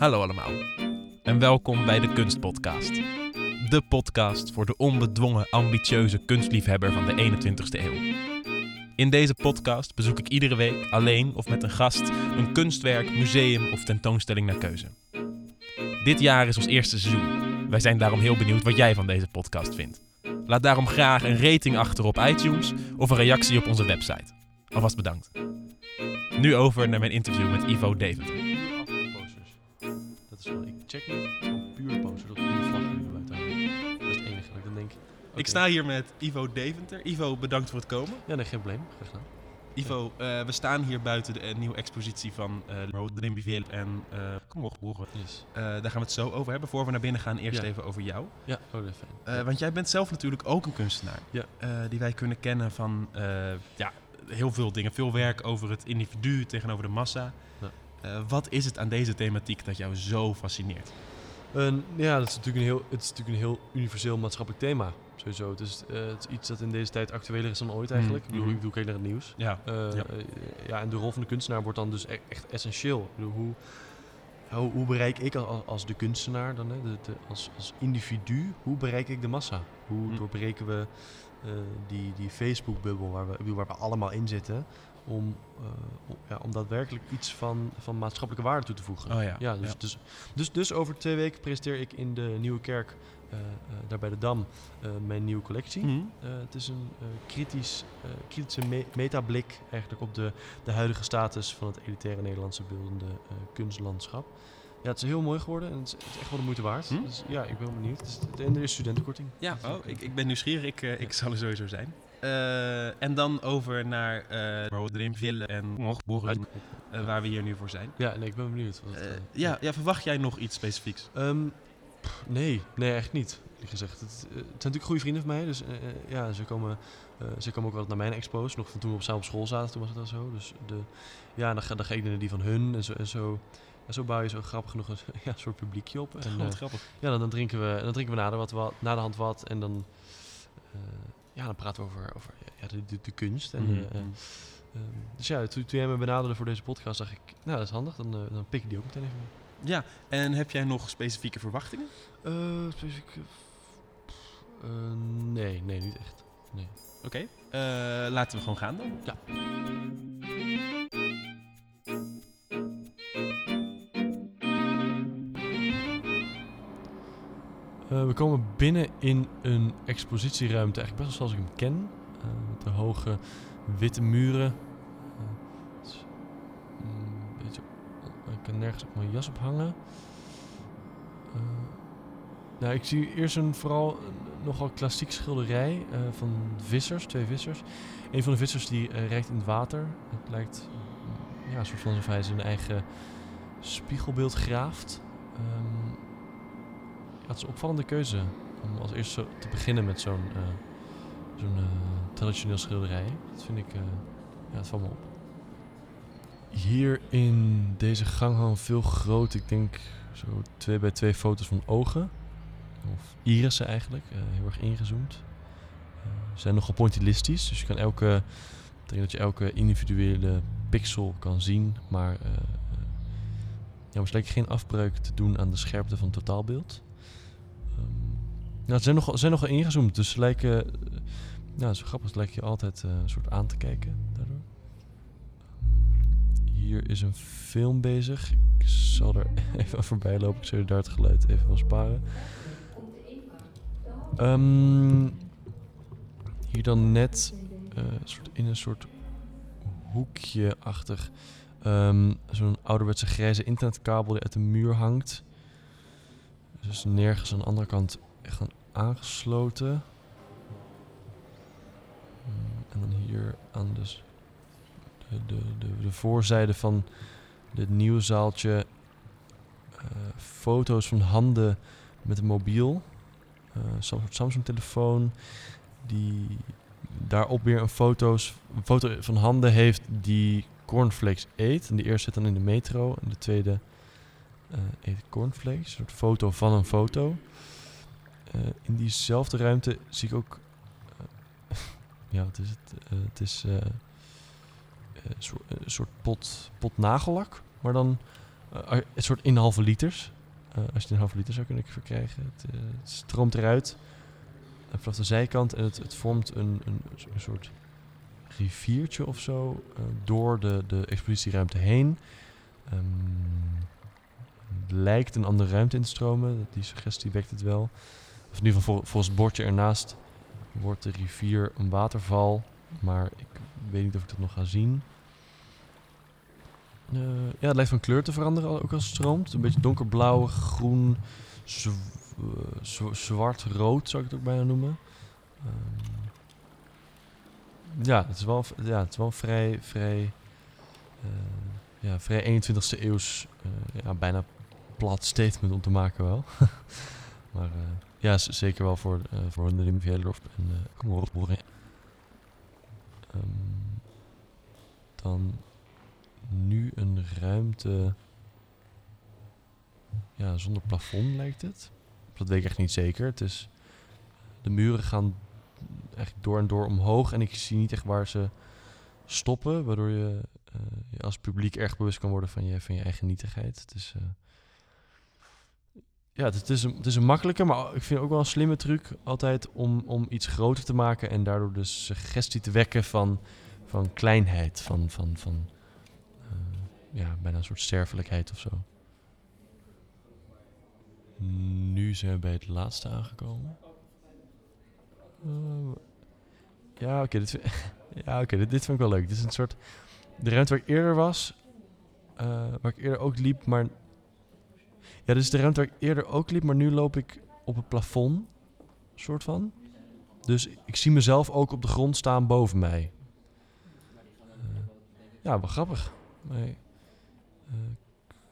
Hallo allemaal en welkom bij de Kunstpodcast. De podcast voor de onbedwongen, ambitieuze kunstliefhebber van de 21ste eeuw. In deze podcast bezoek ik iedere week alleen of met een gast een kunstwerk, museum of tentoonstelling naar keuze. Dit jaar is ons eerste seizoen. Wij zijn daarom heel benieuwd wat jij van deze podcast vindt. Laat daarom graag een rating achter op iTunes of een reactie op onze website. Alvast bedankt. Nu over naar mijn interview met Ivo Deventer. Is wel, ik check niet, gewoon puur poster, dat die vlag er nu. Dat is het enige dat ik dan denk. Ik sta hier met Ivo Deventer. Ivo, bedankt voor het komen. Ja, nee, geen probleem. Graag gedaan. Ivo, eh, we staan hier buiten de eh, nieuwe expositie van uh, en uh, kom op. Yes. Uh, daar gaan we het zo over hebben. Voor we naar binnen gaan, eerst Ja. even over jou. Ja, oh, dat is fijn. Want jij bent zelf natuurlijk ook een kunstenaar. Ja. Die wij kunnen kennen van ja, heel veel dingen. Veel werk over het individu tegenover de massa. Ja. Uh, wat is het aan deze thematiek dat jou zo fascineert? Ja, dat is natuurlijk een heel, het is natuurlijk een heel universeel maatschappelijk thema. Sowieso. Het is, uh, het is iets dat in deze tijd actueler is dan ooit eigenlijk. Mm, Ik bedoel, mm. ik naar het nieuws. Ja. Uh, Ja. ja. en de rol van de kunstenaar wordt dan dus e- echt essentieel. Ik bedoel, hoe, hoe, hoe bereik ik als, als de kunstenaar dan, hè, de, de, als, als individu, hoe bereik ik de massa? Hoe Mm. doorbreken we uh, die, die Facebook-bubbel waar we, waar we allemaal in zitten, om, uh, om, ja, om daadwerkelijk iets van, van maatschappelijke waarde toe te voegen. Oh ja. Ja, dus, Ja. Dus, dus, dus over twee weken presenteer ik in de Nieuwe Kerk, uh, uh, daar bij de Dam, uh, mijn nieuwe collectie. Mhm. Uh, het is een uh, kritisch, uh, kritische me metablik eigenlijk op de, de huidige status van het elitaire Nederlandse beeldende uh, kunstlandschap. Ja, het is heel mooi geworden en het is, echt wel de moeite waard. Hm? Dus ja, ik ben benieuwd. En er is studentenkorting. Ja, Dus, oh, ik, ik ben nieuwsgierig. Ik, uh, ik zal er sowieso zijn. Uh, en dan over naar uh, Rodrimbiville en Mochtboeren, uh, waar we hier nu voor zijn. Ja, nee, ik ben benieuwd. Wat het, ja, ja, verwacht jij nog iets specifieks? Um, pff, nee, nee, echt niet. Gezegd. Het, het zijn natuurlijk goede vrienden van mij, dus uh, ja, ze komen, uh, ze komen ook wel naar mijn expos. Nog van toen we op samen op school zaten, toen was het al zo. Dus de, ja, dan ga, dan ga ik naar die van hun en zo. En zo, en zo bouw je zo grappig genoeg een ja, soort publiekje op. En, Oh, wat grappig. Ja, dan, dan drinken we, dan drinken we na de, wat, wat, na de hand wat en dan, uh, ja, dan praten we over, over ja, de, de, de kunst. En, Mhm. uh, um, dus ja, toen, toen jij me benaderde voor deze podcast, dacht ik, nou dat is handig, dan, uh, dan pik ik die ook meteen even mee. Ja, en heb jij nog specifieke verwachtingen? Specifiek. Uh, nee, nee, niet echt. Nee. Oké, okay. laten we gewoon gaan dan. Ja. Komen binnen in een expositieruimte, eigenlijk best wel zoals ik hem ken. Uh, met de hoge witte muren. Is, mm, beetje, ik kan nergens ook mijn jas op hangen. Nou, ik zie eerst een vooral nogal klassiek schilderij van vissers, twee vissers. Een van de vissers die rijdt in het water. Het lijkt ja, een soort van alsof hij zijn eigen spiegelbeeld graaft. Um, ja, het is een opvallende keuze om als eerste te beginnen met zo'n uh, zo'n traditioneel schilderij. Dat vind ik, ja, het valt me op. Hier in deze gang hangen veel groot, ik denk zo twee bij twee foto's van ogen. Of irissen eigenlijk, uh, heel erg ingezoomd. Uh, ze zijn nogal pointillistisch, dus je kan elke, denk dat je elke individuele pixel kan zien, maar uh, ja, er lijkt geen afbreuk te doen aan de scherpte van het totaalbeeld. Ze zijn nogal, zijn ingezoomd, dus ze lijken, nou, is grappig, het lijkt je altijd een soort aan te kijken daardoor. Hier is een film bezig. Ik zal er even voorbij lopen. Ik zal daar het geluid even van sparen. Um, hier dan net uh, soort in een soort hoekje-achtig. Um, Zo'n ouderwetse grijze internetkabel die uit de muur hangt. Dus nergens aan de andere kant aangesloten. Um, en dan hier aan de, de, de, de voorzijde van dit nieuwe zaaltje uh, foto's van handen met een mobiel. Uh, Zo'n Samsung-telefoon die daarop weer een, foto's, foto van handen heeft die cornflakes eet. En de eerste zit dan in de metro en de tweede uh, eet cornflakes. Een soort foto van een foto. Uh, in diezelfde ruimte zie ik ook... uh, ja, wat is het? het is een soort, pot, pot nagellak. Maar dan eh, een soort in halve liters. Eh, als je het in halve liter zou kunnen verkrijgen. Het, eh, het stroomt eruit eh, vanaf de zijkant en het, het vormt een, een, soort riviertje of zo eh, door de, de expositieruimte heen. Ehm, lijkt een andere ruimte in te stromen. Die suggestie wekt het wel. Of in ieder geval vol- volgens het bordje ernaast wordt de rivier een waterval. Maar ik weet niet of ik dat nog ga zien. Eh, ja, het lijkt van kleur te veranderen ook als het stroomt. Een beetje donkerblauw, groen, eh, zw- zwart-rood zou ik het ook bijna noemen. Ehm, ja, het is wel, ja, het is wel vrij, vrij, eh, ja, vrij 21ste eeuws, ja, bijna plat statement om te maken wel. maar ja, zeker wel voor, eh voor de Rimvjelorp en uh, Komorrotboren. Ehm, dan nu een ruimte ja, zonder plafond lijkt het. Dat weet ik echt niet zeker. Het de muren gaan eigenlijk door en door omhoog en ik zie niet echt waar ze stoppen, waardoor je, eh, je als publiek erg bewust kan worden van je, van je eigen nietigheid. Het is, eh, ja, het, is een, het is een makkelijke, maar ik vind ook wel een slimme truc altijd om, om iets groter te maken en daardoor de suggestie te wekken van, van kleinheid, van, van, van eh, ja, bijna een soort sterfelijkheid of zo. Nu zijn we bij het laatste aangekomen. Eh, ja, oké, dit, ja, oké, dit, dit vind ik wel leuk. Dit is een soort... De ruimte waar ik eerder was, eh, waar ik eerder ook liep, maar... Ja, is de ruimte waar ik eerder ook liep, maar nu loop ik op het plafond, soort van. Dus ik zie mezelf ook op de grond staan boven mij. Eh, ja, wel grappig. Maar, eh,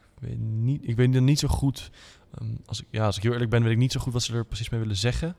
ik weet niet, ik weet niet zo goed. ehm, als, ik, ja, als ik heel eerlijk ben, weet ik niet zo goed wat ze er precies mee willen zeggen.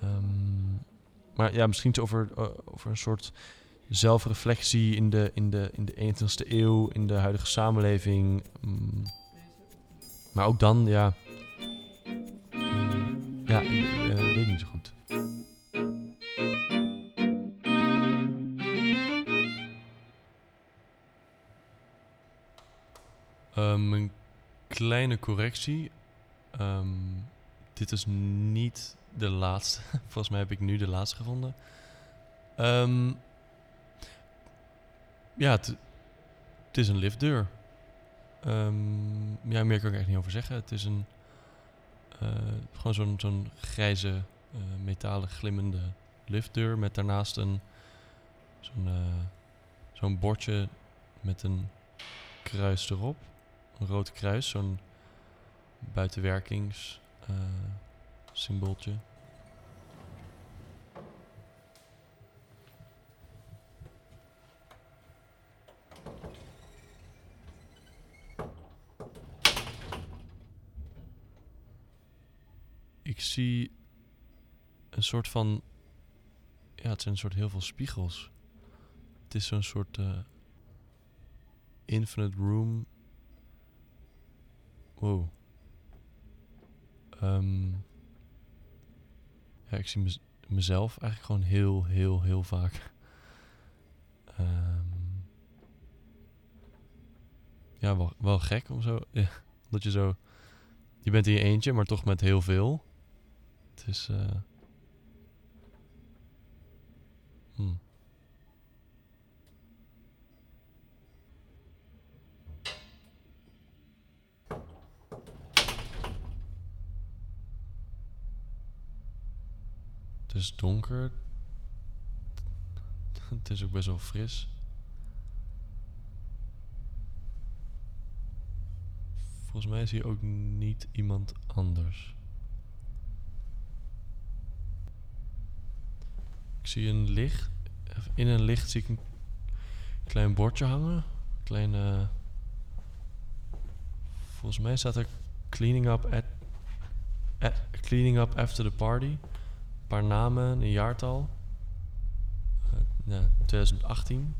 Ehm, maar ja, misschien iets over, eh, over een soort zelfreflectie in de, in, de, in de 21ste eeuw, in de huidige samenleving. Mm. Maar ook dan, ja. Ja, ik eh, weet ik niet zo goed. Ehm, een kleine correctie. Ehm, dit is niet de laatste. Volgens mij heb ik nu de laatste gevonden. Ehm, ja, het is een liftdeur. Ehm, ja, meer kan ik echt niet over zeggen. Het is een eh, gewoon zo'n grijze, eh, metalen glimmende liftdeur met daarnaast een zo'n eh, zo'n bordje met een kruis erop. Een rood kruis, zo'n buitenwerkings eh, symbooltje. Ik zie een soort van. Ja, het zijn een soort heel veel spiegels. Het is zo'n soort eh, infinite room. Wow. Ehm, ja, ik zie mez- mezelf eigenlijk gewoon heel, heel, heel vaak. Ehm, ja, wel, wel gek om zo. Ja, dat je zo. Je bent in je eentje, maar toch met heel veel. Het is. eh hmm. Het is donker. Het is ook best wel fris. Volgens mij is hier ook niet iemand anders. Ik zie een licht. In een licht zie ik een klein bordje hangen. Kleine. Volgens mij staat er cleaning up at, at cleaning up after the party. Paar namen, een jaartal. Eh, ja, 2018.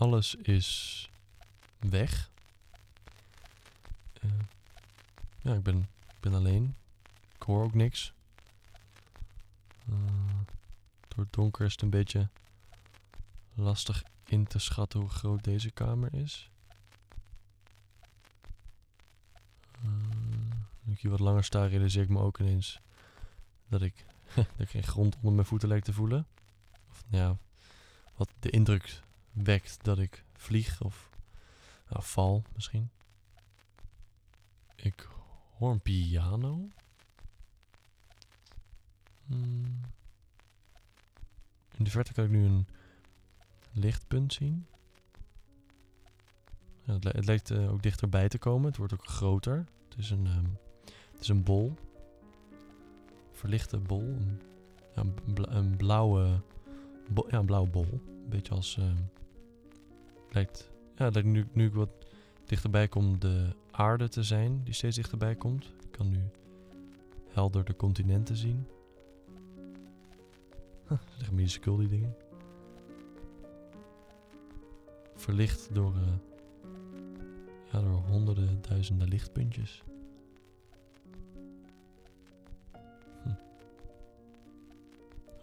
Alles is weg. Eh, ja, ik ben, ben alleen. Ik hoor ook niks. Eh, door het donker is het een beetje lastig in te schatten hoe groot deze kamer is. Nu ik hier wat langer sta, realiseer ik me ook ineens dat ik, dat ik geen grond onder mijn voeten lijkt te voelen. Of ja, wat de indruk wekt dat ik vlieg of nou, val misschien. Ik hoor een piano. Hmm. In de verte kan ik nu een lichtpunt zien. Ja, het, li- het lijkt eh, ook dichterbij te komen. Het wordt ook groter. Het is een, ehm, het is een bol. Verlichte bol. Een, een bla- een blauwe, ja, een blauwe bol. Een beetje als... ehm, lijkt, ja, lijkt nu, nu ik wat dichterbij kom de aarde te zijn. Die steeds dichterbij komt. Ik kan nu helder de continenten zien. Huh, musical die dingen. Verlicht door, eh, ja, door honderden, duizenden lichtpuntjes.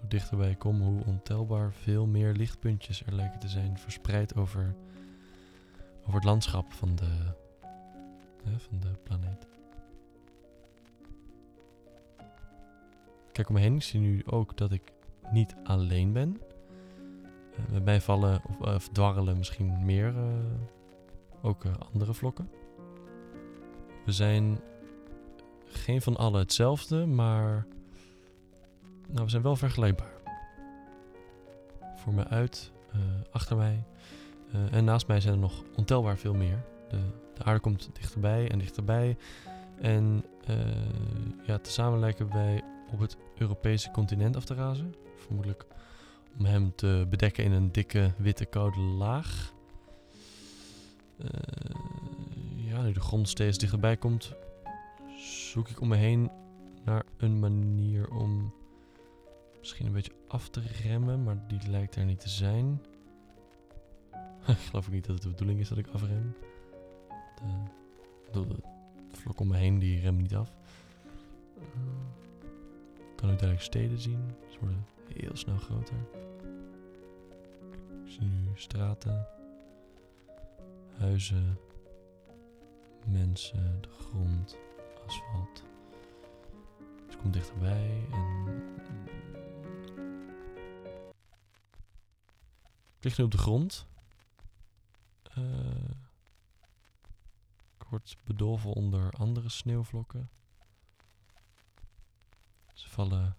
Dichterbij kom, hoe ontelbaar veel meer lichtpuntjes er lijken te zijn verspreid over, over het landschap van de, van de planeet. Kijk om me heen, ik zie nu ook dat ik niet alleen ben. Eh, met mij vallen of, eh, dwarrelen misschien meer eh, ook andere vlokken. We zijn geen van allen hetzelfde, maar nou, we zijn wel vergelijkbaar. Voor me uit, eh, achter mij eh, en naast mij zijn er nog ontelbaar veel meer. De, de aarde komt dichterbij en dichterbij. En eh, ja, tezamen lijken wij op het Europese continent af te razen. Vermoedelijk om hem te bedekken in een dikke, witte, koude laag. Ja, nu de grond steeds dichterbij komt, zoek ik om me heen naar een manier om misschien een beetje af te remmen, maar die lijkt er niet te zijn. ik geloof ook niet dat het de bedoeling is dat ik afrem. De, de, vlok om me heen die remmen niet af. Eh, ik kan ook duidelijk steden zien. Ze worden heel snel groter. Ik zie nu straten, huizen, mensen, de grond, asfalt. Ze komt dichterbij en. Ik lig nu op de grond. wordt bedolven onder andere sneeuwvlokken. Ze vallen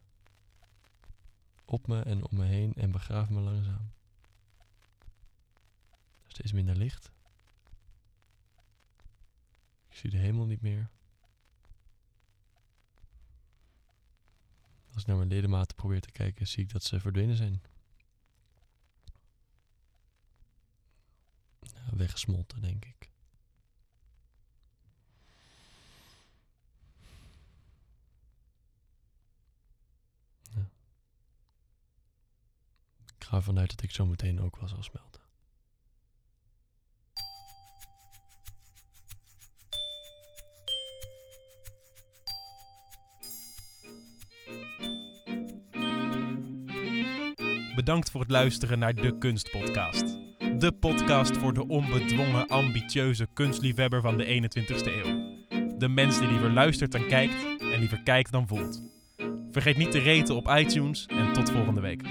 op me en om me heen en begraven me langzaam. Steeds minder licht. Ik zie de hemel niet meer. Als ik naar mijn ledematen probeer te kijken, zie ik dat ze verdwenen zijn. Ja, weggesmolten, denk ik. Ja. Ik ga ervan uit dat ik zo meteen ook wel zal smelten. Bedankt voor het luisteren naar de Kunstpodcast. De podcast voor de onbedwongen, ambitieuze kunstliefhebber van de 21ste eeuw. De mens die liever luistert dan kijkt en liever kijkt dan voelt. Vergeet niet te raten op iTunes en tot volgende week.